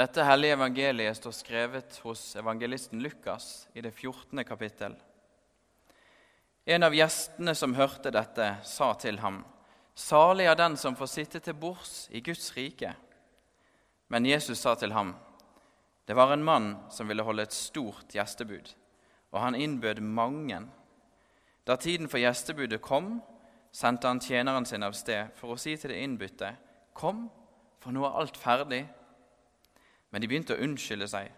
Dette hellige evangeliet står skrevet hos evangelisten Lukas i det 14. kapittel. En av gjestene som hørte dette, sa til ham, Salig er den som får sitte til bords i Guds rike. Men Jesus sa til ham, Det var en mann som ville holde et stort gjestebud, og han innbød mange. Da tiden for gjestebudet kom, sendte han tjeneren sin av sted for å si til det innbytte, Kom, for nå er alt ferdig. Men de begynte å unnskylde seg,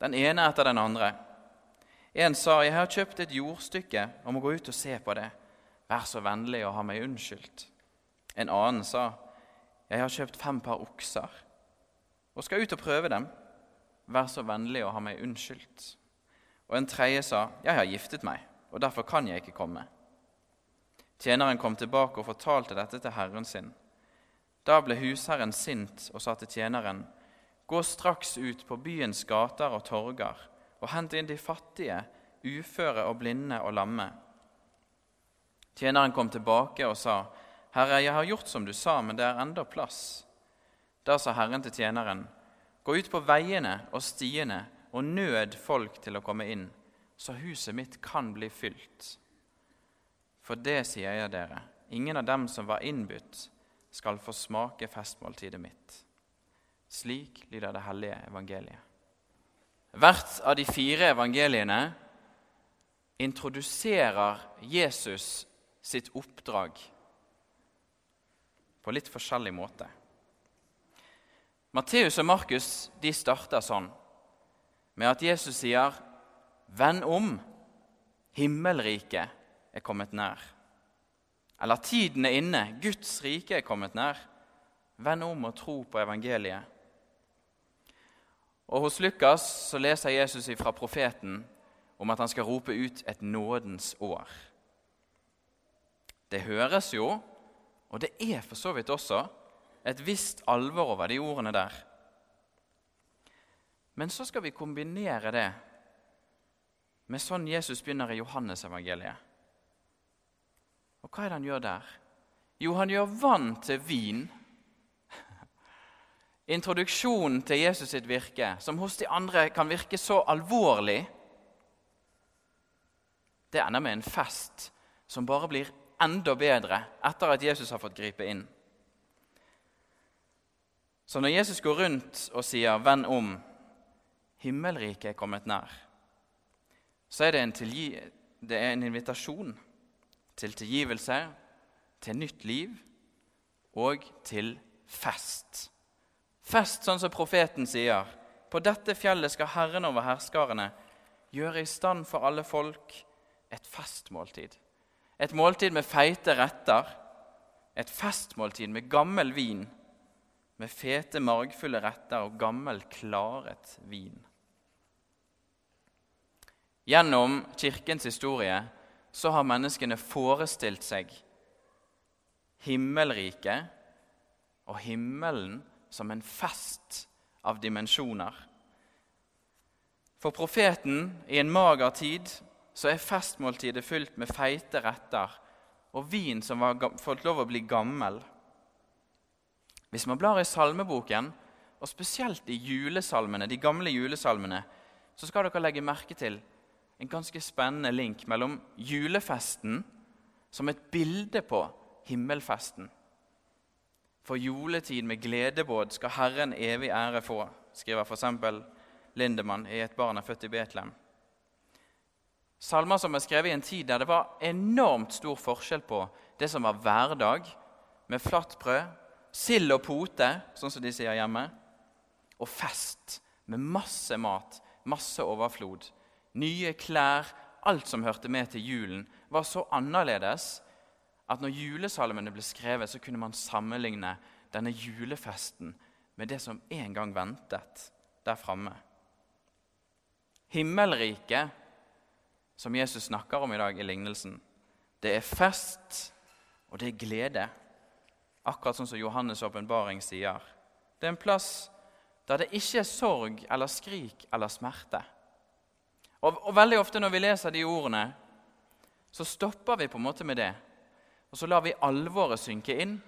den ene etter den andre. En sa, 'Jeg har kjøpt et jordstykke og må gå ut og se på det.' 'Vær så vennlig å ha meg unnskyldt.' En annen sa, 'Jeg har kjøpt fem par okser og skal ut og prøve dem.' 'Vær så vennlig å ha meg unnskyldt.' Og en tredje sa, 'Jeg har giftet meg, og derfor kan jeg ikke komme.' Tjeneren kom tilbake og fortalte dette til herren sin. Da ble husherren sint og sa til tjeneren.: Gå straks ut på byens gater og torger og hent inn de fattige, uføre og blinde og lamme. Tjeneren kom tilbake og sa, Herre, jeg har gjort som du sa, men det er enda plass. Da sa Herren til tjeneren, Gå ut på veiene og stiene og nød folk til å komme inn, så huset mitt kan bli fylt. For det sier jeg dere, ingen av dem som var innbudt, skal få smake festmåltidet mitt. Slik lyder det hellige evangeliet. Hvert av de fire evangeliene introduserer Jesus sitt oppdrag på litt forskjellig måte. Matteus og Markus de starter sånn med at Jesus sier, 'Vend om, himmelriket er kommet nær.' Eller 'Tiden er inne, Guds rike er kommet nær.' Vend om og tro på evangeliet. Og Hos Lukas så leser Jesus fra profeten om at han skal rope ut et nådens år. Det høres jo, og det er for så vidt også, et visst alvor over de ordene der. Men så skal vi kombinere det med sånn Jesus begynner i Johannesevangeliet. Og hva er det han gjør der? Jo, han gjør vann til vin. Introduksjonen til Jesus sitt virke, som hos de andre kan virke så alvorlig, det ender med en fest som bare blir enda bedre etter at Jesus har fått gripe inn. Så når Jesus går rundt og sier 'venn om', himmelriket er kommet nær, så er det en, det er en invitasjon til tilgivelse, til nytt liv og til fest. Fest, sånn som profeten sier. På dette fjellet skal Herren over herskarene gjøre i stand for alle folk et festmåltid. Et måltid med feite retter, et festmåltid med gammel vin med fete, margfulle retter og gammel, klaret vin. Gjennom Kirkens historie så har menneskene forestilt seg himmelriket og himmelen som en fest av dimensjoner. For profeten i en mager tid så er festmåltidet fylt med feite retter og vin som har fått lov å bli gammel. Hvis man blar i salmeboken, og spesielt i julesalmene, de gamle julesalmene, så skal dere legge merke til en ganske spennende link mellom julefesten som et bilde på himmelfesten. For juletid med gledebåd skal Herren evig ære få, skriver f.eks. Lindemann i Et barn er født i Betlehem. Salmer som er skrevet i en tid der det var enormt stor forskjell på det som var hverdag, med flatt brød sild og pote, sånn som de sier hjemme, og fest med masse mat, masse overflod. Nye klær, alt som hørte med til julen, var så annerledes at når julesalmene ble skrevet, så kunne man sammenligne denne julefesten med det som en gang ventet der framme. Himmelriket, som Jesus snakker om i dag i lignelsen, det er fest, og det er glede. Akkurat sånn som Johannes' åpenbaring sier. Det er en plass der det ikke er sorg eller skrik eller smerte. Og, og, Veldig ofte når vi leser de ordene, så stopper vi på en måte med det. Og så lar vi alvoret synke inn.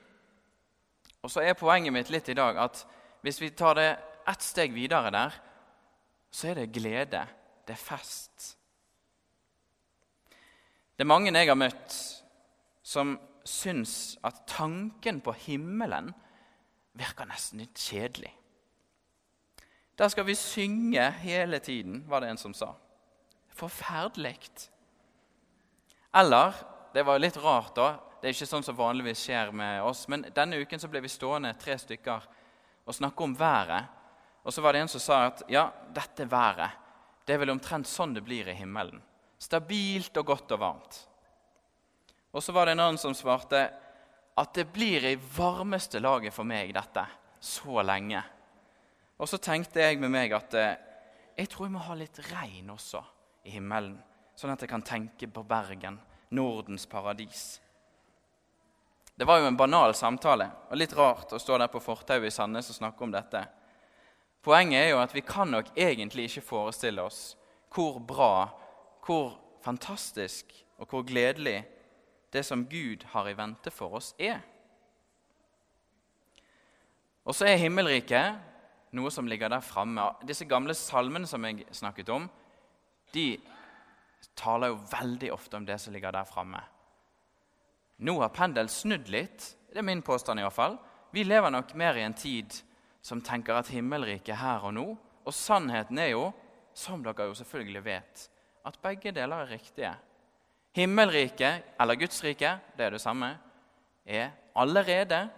Og så er poenget mitt litt i dag at hvis vi tar det ett steg videre der, så er det glede. Det er fest. Det er mange jeg har møtt, som syns at tanken på himmelen virker nesten litt kjedelig. Der skal vi synge hele tiden, var det en som sa. Forferdelig. Eller Det var litt rart, da. Det er ikke sånn som vanligvis skjer med oss. Men denne uken så ble vi stående tre stykker og snakke om været. Og så var det en som sa at ja, dette været det er vel omtrent sånn det blir i himmelen. Stabilt og godt og varmt. Og så var det en annen som svarte at det blir i varmeste laget for meg, dette, så lenge. Og så tenkte jeg med meg at eh, jeg tror jeg må ha litt regn også i himmelen. Sånn at jeg kan tenke på Bergen, Nordens paradis. Det var jo en banal samtale og litt rart å stå der på fortauet i Sandnes og snakke om dette. Poenget er jo at vi kan nok egentlig ikke forestille oss hvor bra, hvor fantastisk og hvor gledelig det som Gud har i vente for oss, er. Og så er himmelriket noe som ligger der framme. Disse gamle salmene som jeg snakket om, de taler jo veldig ofte om det som ligger der framme. Nå har pendelen snudd litt. Det er min påstand. i hvert fall. Vi lever nok mer i en tid som tenker at himmelriket er her og nå. Og sannheten er jo, som dere jo selvfølgelig vet, at begge deler er riktige. Himmelriket, eller Guds rike, det er det samme, er allerede,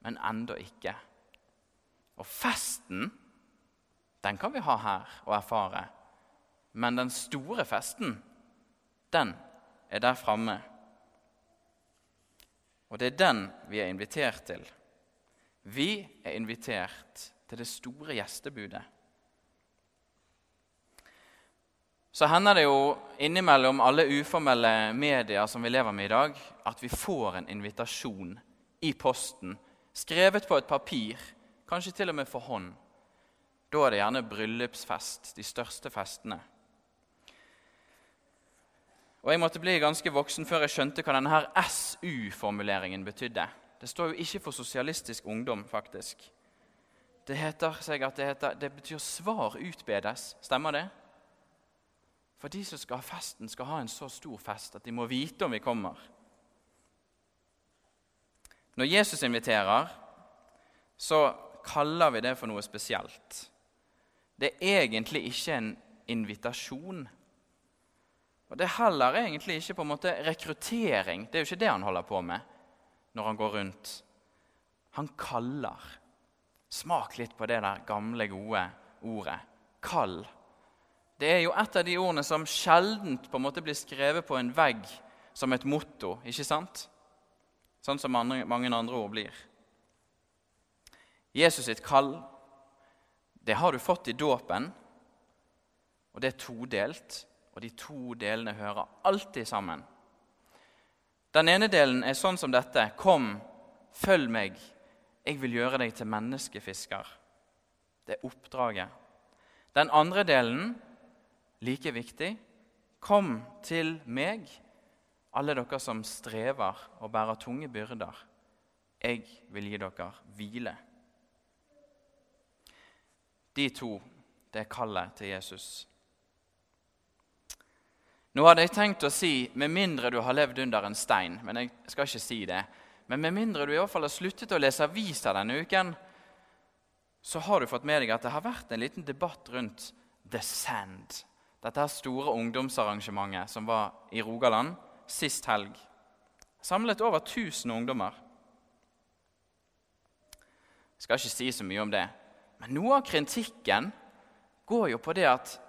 men enda ikke. Og festen, den kan vi ha her og erfare. Men den store festen, den er der framme. Og det er den vi er invitert til. Vi er invitert til det store gjestebudet. Så hender det jo innimellom alle uformelle medier som vi lever med i dag, at vi får en invitasjon i posten, skrevet på et papir, kanskje til og med for hånd. Da er det gjerne bryllupsfest, de største festene. Og Jeg måtte bli ganske voksen før jeg skjønte hva denne SU-formuleringen betydde. Det står jo ikke for Sosialistisk Ungdom, faktisk. Det heter seg at det, heter, det betyr 'svar utbedes'. Stemmer det? For de som skal ha festen, skal ha en så stor fest at de må vite om vi kommer. Når Jesus inviterer, så kaller vi det for noe spesielt. Det er egentlig ikke en invitasjon. Og Det er heller egentlig ikke på en måte rekruttering. Det er jo ikke det han holder på med når han går rundt. Han kaller. Smak litt på det der gamle, gode ordet. Kall. Det er jo et av de ordene som sjelden på en måte blir skrevet på en vegg som et motto, ikke sant? Sånn som andre, mange andre ord blir. Jesus sitt kall, det har du fått i dåpen, og det er todelt. Og de to delene hører alltid sammen. Den ene delen er sånn som dette. Kom, følg meg. Jeg vil gjøre deg til menneskefisker. Det er oppdraget. Den andre delen, like viktig. Kom til meg, alle dere som strever og bærer tunge byrder. Jeg vil gi dere hvile. De to, det er kallet til Jesus. Nå hadde jeg tenkt å si 'med mindre du har levd under en stein', men jeg skal ikke si det. Men med mindre du i hvert fall har sluttet å lese aviser denne uken, så har du fått med deg at det har vært en liten debatt rundt The Sand. Dette her store ungdomsarrangementet som var i Rogaland sist helg. Samlet over 1000 ungdommer. Jeg skal ikke si så mye om det, men noe av kritikken går jo på det at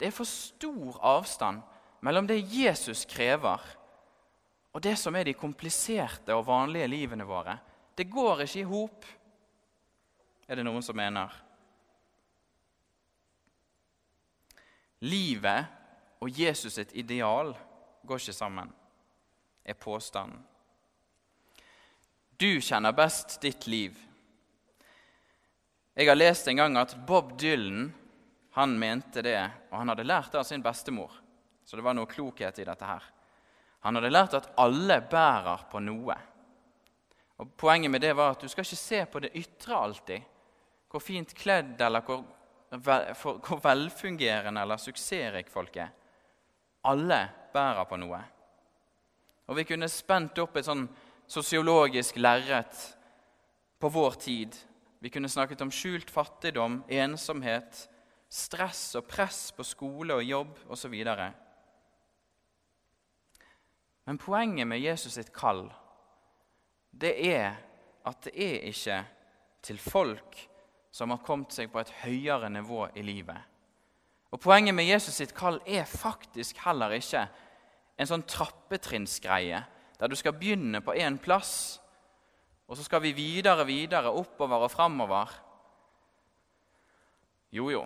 det er for stor avstand mellom det Jesus krever, og det som er de kompliserte og vanlige livene våre. Det går ikke i hop, er det noen som mener. Livet og Jesus sitt ideal går ikke sammen, er påstanden. Du kjenner best ditt liv. Jeg har lest en gang at Bob Dylan han mente det, og han hadde lært det av sin bestemor. Så det var noe klokhet i dette her. Han hadde lært at alle bærer på noe. Og Poenget med det var at du skal ikke se på det ytre alltid, hvor fint kledd eller hvor, hvor velfungerende eller suksessrik folk er. Alle bærer på noe. Og vi kunne spent opp et sånn sosiologisk lerret på vår tid. Vi kunne snakket om skjult fattigdom, ensomhet, stress og press på skole og jobb osv. Men poenget med Jesus sitt kall, det er at det er ikke til folk som har kommet seg på et høyere nivå i livet. Og Poenget med Jesus sitt kall er faktisk heller ikke en sånn trappetrinnsgreie der du skal begynne på én plass, og så skal vi videre, videre, oppover og framover. Jo, jo,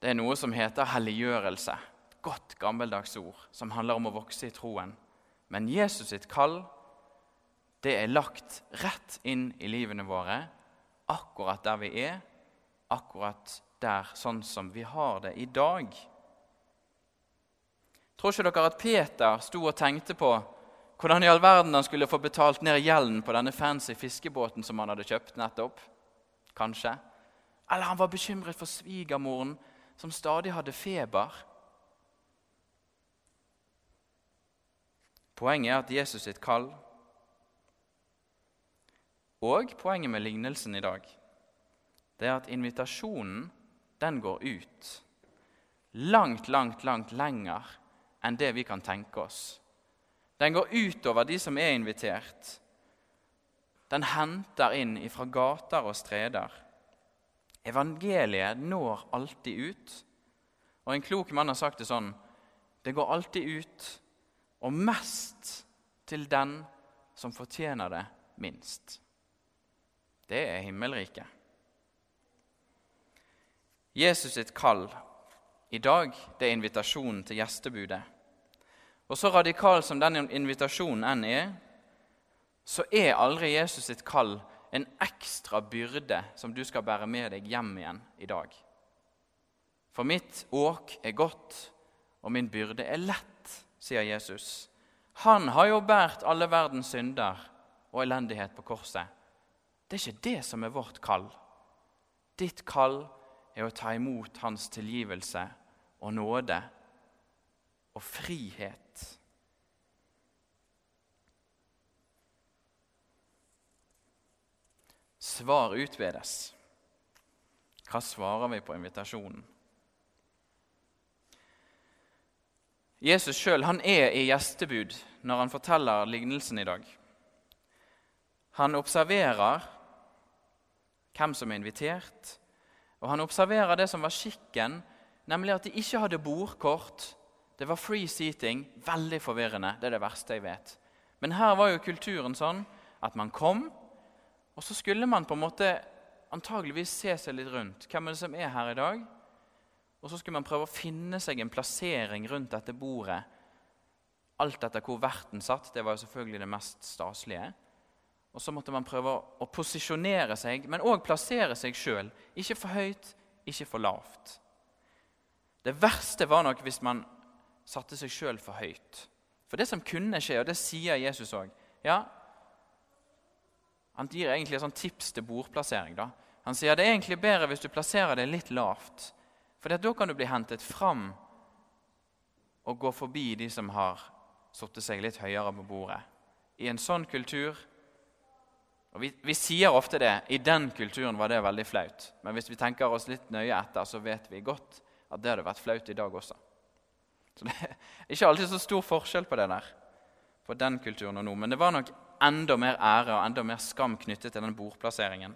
det er noe som heter helliggjørelse. Godt, gammeldags ord som handler om å vokse i troen. Men Jesus sitt kall, det er lagt rett inn i livene våre, akkurat der vi er, akkurat der sånn som vi har det i dag. Tror ikke dere at Peter sto og tenkte på hvordan i all verden han skulle få betalt ned gjelden på denne fancy fiskebåten som han hadde kjøpt nettopp? Kanskje. Eller han var bekymret for svigermoren som stadig hadde feber. Poenget er at Jesus sitt kall Og poenget med lignelsen i dag det er at invitasjonen den går ut. Langt, langt, langt lenger enn det vi kan tenke oss. Den går utover de som er invitert. Den henter inn ifra gater og streder. Evangeliet når alltid ut. Og En klok mann har sagt det sånn Det går alltid ut, og mest til den som fortjener det minst. Det er himmelriket. Jesus sitt kall i dag det er invitasjonen til gjestebudet. Og så radikal som den invitasjonen enn er, så er aldri Jesus sitt kall en ekstra byrde som du skal bære med deg hjem igjen i dag. For mitt åk er godt, og min byrde er lett, sier Jesus. Han har jo båret alle verdens synder og elendighet på korset. Det er ikke det som er vårt kall. Ditt kall er å ta imot hans tilgivelse og nåde og frihet. Svar utvedes. Hva svarer vi på invitasjonen? Jesus sjøl er i gjestebud når han forteller lignelsen i dag. Han observerer hvem som er invitert, og han observerer det som var skikken, nemlig at de ikke hadde bordkort. Det var free seating. Veldig forvirrende. Det er det verste jeg vet. Men her var jo kulturen sånn at man kom, og så skulle man på en måte antageligvis se seg litt rundt. Hvem er det som er her i dag? Og så skulle man prøve å finne seg en plassering rundt dette bordet. Alt etter hvor verten satt. Det var jo selvfølgelig det mest staselige. Og så måtte man prøve å posisjonere seg, men òg plassere seg sjøl. Ikke for høyt, ikke for lavt. Det verste var nok hvis man satte seg sjøl for høyt. For det som kunne skje, og det sier Jesus òg ja, han gir egentlig et sånt tips til bordplassering. da. Han sier det er egentlig bedre hvis du plasserer det litt lavt. For da kan du bli hentet fram og gå forbi de som har satt seg litt høyere på bordet. I en sånn kultur og vi, vi, sier ofte det. I den kulturen var det veldig flaut. Men hvis vi tenker oss litt nøye etter, så vet vi godt at det hadde vært flaut i dag også. Så det er ikke alltid så stor forskjell på det der, på den kulturen og nå. Men det var nok enda mer ære og enda mer skam knyttet til den bordplasseringen.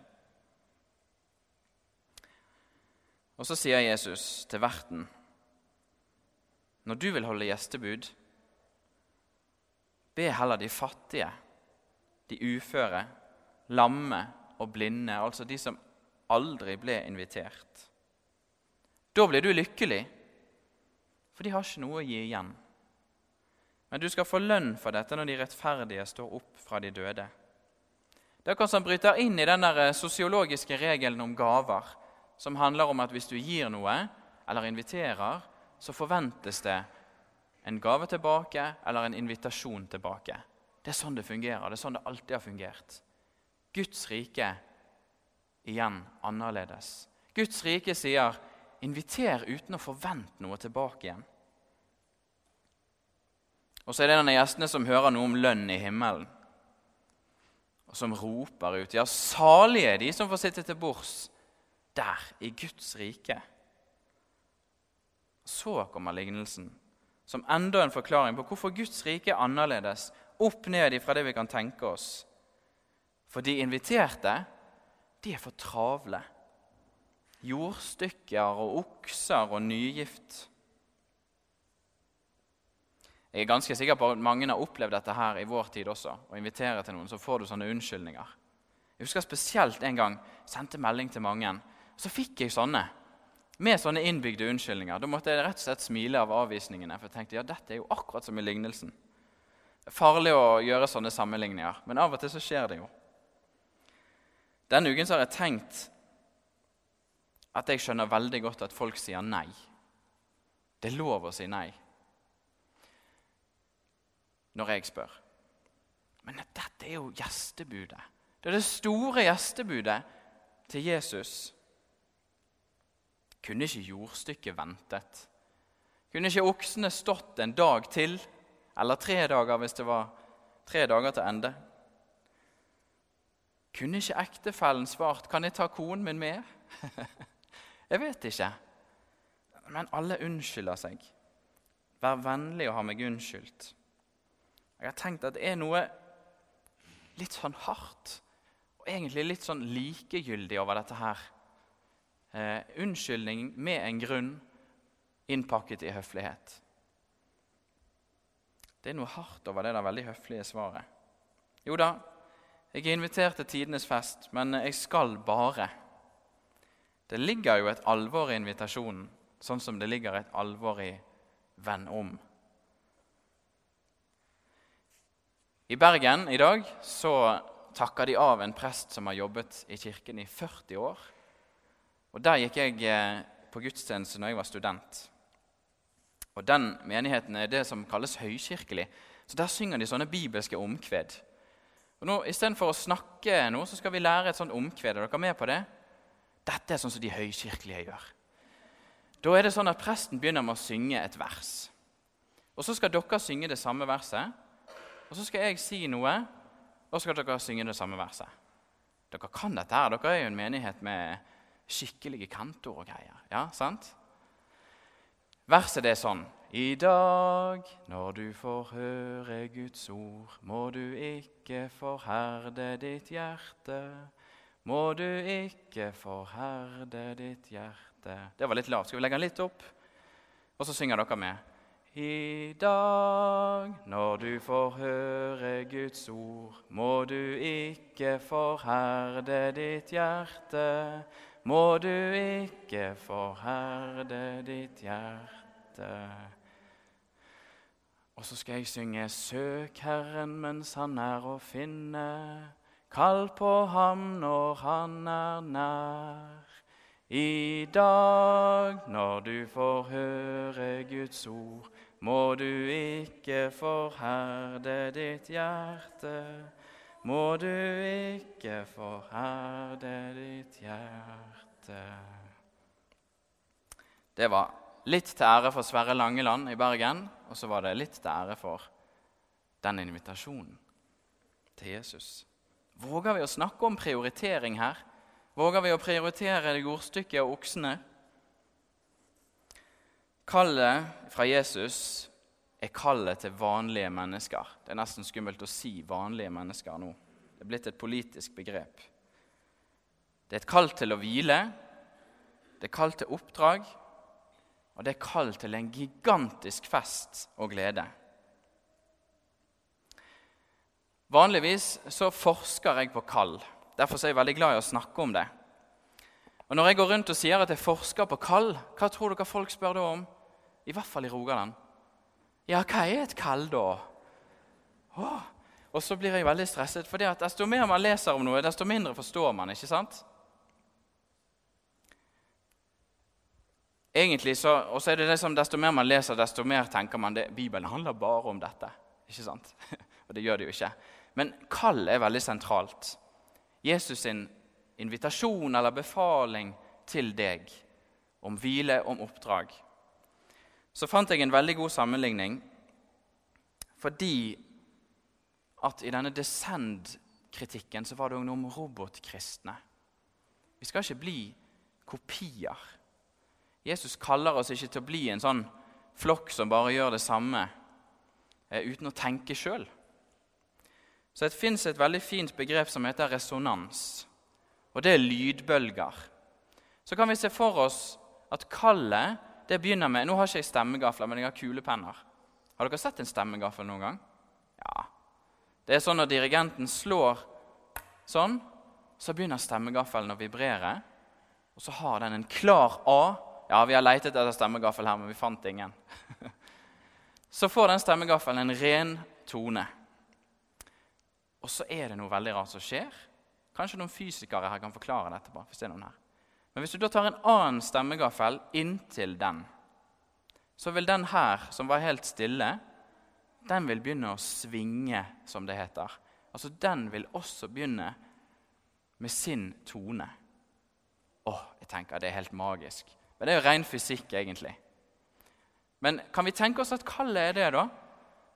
Og så sier Jesus til verten når du vil holde gjestebud, be heller de fattige, de uføre, lamme og blinde, altså de som aldri ble invitert. Da blir du lykkelig, for de har ikke noe å gi igjen. Men du skal få lønn for dette når de rettferdige står opp fra de døde. Det er akkurat som bryter inn i den eh, sosiologiske regelen om gaver, som handler om at hvis du gir noe eller inviterer, så forventes det en gave tilbake eller en invitasjon tilbake. Det er sånn det fungerer. Det er sånn det alltid har fungert. Guds rike igjen annerledes. Guds rike sier 'inviter uten å forvente noe tilbake igjen'. Og så er det denne gjestene som hører noe om lønn i himmelen, og som roper ut 'Ja, salige de som får sitte til bords der, i Guds rike'. Så kommer lignelsen, som enda en forklaring på hvorfor Guds rike er annerledes, opp ned ifra det vi kan tenke oss. For de inviterte, de er for travle. Jordstykker og okser og nygift. Jeg er ganske sikker på at mange har opplevd dette her i vår tid også. Å invitere til noen, så får du sånne unnskyldninger. Jeg husker spesielt en gang sendte melding til mange. Så fikk jeg sånne med sånne innbygde unnskyldninger. Da måtte jeg rett og slett smile av avvisningene. For jeg tenkte ja, dette er jo akkurat som i lignelsen. Farlig å gjøre sånne sammenligninger, men av og til så skjer det jo. Denne uken så har jeg tenkt at jeg skjønner veldig godt at folk sier nei. Det er lov å si nei når jeg spør. Men dette er jo gjestebudet. Det er det store gjestebudet til Jesus. Kunne ikke jordstykket ventet? Kunne ikke oksene stått en dag til? Eller tre dager, hvis det var tre dager til ende? Kunne ikke ektefellen svart 'Kan jeg ta konen min med?' jeg vet ikke. Men alle unnskylder seg. Vær vennlig og ha meg unnskyldt. Jeg har tenkt at det er noe litt sånn hardt og egentlig litt sånn likegyldig over dette her. Eh, unnskyldning med en grunn innpakket i høflighet. Det er noe hardt over det der veldig høflige svaret. Jo da, jeg er invitert til tidenes fest, men jeg skal bare. Det ligger jo et alvor i invitasjonen, sånn som det ligger et alvor i 'venn om'. I Bergen i dag så takker de av en prest som har jobbet i kirken i 40 år. Og Der gikk jeg eh, på gudstjeneste når jeg var student. Og Den menigheten er det som kalles høykirkelig. Så Der synger de sånne bibelske omkved. Og nå, Istedenfor å snakke nå, så skal vi lære et sånt omkved. Er dere med på det? Dette er sånn som de høykirkelige gjør. Da er det sånn at Presten begynner med å synge et vers. Og Så skal dere synge det samme verset. Og så skal jeg si noe, og så skal dere synge det samme verset. Dere kan dette her. Dere er jo en menighet med skikkelige kantor og greier. Ja, sant? Verset det er sånn I dag, når du får høre Guds ord, må du ikke forherde ditt hjerte. Må du ikke forherde ditt hjerte Det var litt lavt. Skal vi legge den litt opp? Og så synger dere med. I dag, når du får høre Guds ord, må du ikke forherde ditt hjerte. Må du ikke forherde ditt hjerte. Og så skal jeg synge Søk Herren mens han er å finne. Kall på ham når han er nær. I dag, når du får høre Guds ord, må du ikke forherde ditt hjerte. Må du ikke forherde ditt hjerte. Det var litt til ære for Sverre Langeland i Bergen, og så var det litt til ære for den invitasjonen til Jesus. Våger vi å snakke om prioritering her? Våger vi å prioritere det jordstykket og oksene? Kallet fra Jesus er kallet til vanlige mennesker. Det er nesten skummelt å si 'vanlige mennesker' nå. Det er blitt et politisk begrep. Det er et kall til å hvile, det er kall til oppdrag, og det er kall til en gigantisk fest og glede. Vanligvis så forsker jeg på kall. Derfor er jeg veldig glad i å snakke om det. Og Når jeg går rundt og sier at jeg forsker på kall, hva tror dere folk spør da om? I hvert fall i Rogaland. Ja, hva er et kall, da? Åh. Og så blir jeg veldig stresset, for desto mer man leser om noe, desto mindre forstår man. ikke sant? Egentlig så, Og så er det det som desto mer man leser, desto mer tenker man det, Bibelen handler bare om dette. Ikke sant? Og det gjør det jo ikke. Men kall er veldig sentralt. Jesus sin invitasjon eller befaling til deg om hvile, om oppdrag. Så fant jeg en veldig god sammenligning fordi at i denne descend-kritikken så var det òg noe om robotkristne. Vi skal ikke bli kopier. Jesus kaller oss ikke til å bli en sånn flokk som bare gjør det samme eh, uten å tenke sjøl. Så det fins et veldig fint begrep som heter resonans. Og det er lydbølger. Så kan vi se for oss at kallet det begynner med Nå har ikke jeg stemmegafler, men jeg har kulepenner. Har dere sett en stemmegaffel noen gang? Ja. Det er sånn når dirigenten slår sånn, så begynner stemmegaffelen å vibrere. Og så har den en klar A. Ja, vi har leitet etter stemmegaffel her, men vi fant ingen. så får den stemmegaffelen en ren tone. Og så er det noe veldig rart som skjer. Kanskje noen fysikere her kan forklare det etterpå. hvis det er noen her. Men hvis du da tar en annen stemmegaffel inntil den, så vil den her, som var helt stille, den vil begynne å svinge, som det heter. Altså, Den vil også begynne med sin tone. Å, jeg tenker det er helt magisk. Men det er jo ren fysikk, egentlig. Men kan vi tenke oss at kallet er det, da?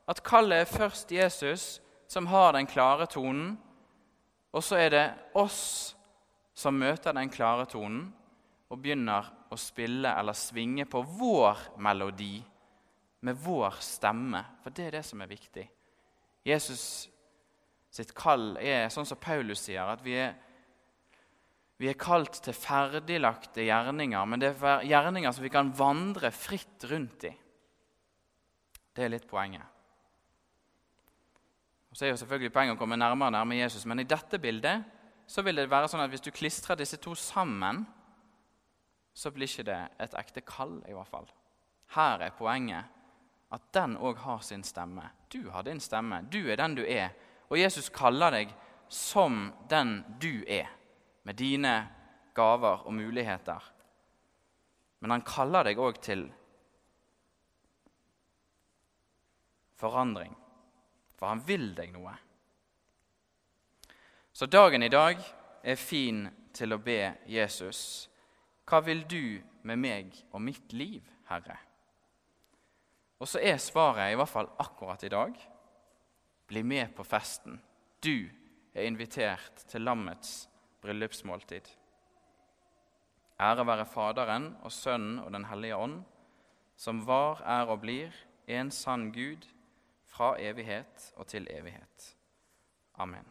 At kallet er først Jesus, som har den klare tonen. Og så er det oss som møter den klare tonen og begynner å spille eller svinge på vår melodi med vår stemme. For det er det som er viktig. Jesus sitt kall er sånn som Paulus sier, at vi er, vi er kalt til ferdiglagte gjerninger, men det er gjerninger som vi kan vandre fritt rundt i. Det er litt poenget. Og så er jo selvfølgelig Poenget å komme nærmere og nærmere Jesus, men i dette bildet så vil det være sånn at hvis du klistrer disse to sammen, så blir ikke det et ekte kall, i hvert fall. Her er poenget at den òg har sin stemme. Du har din stemme. Du er den du er. Og Jesus kaller deg som den du er, med dine gaver og muligheter. Men han kaller deg òg til forandring for han vil deg noe. Så dagen i dag er fin til å be Jesus. Hva vil du med meg og mitt liv, Herre? Og så er svaret, i hvert fall akkurat i dag, bli med på festen. Du er invitert til lammets bryllupsmåltid. Ære være Faderen og Sønnen og Den hellige ånd, som var, er og blir en sann Gud fra evighet og til evighet. Amen.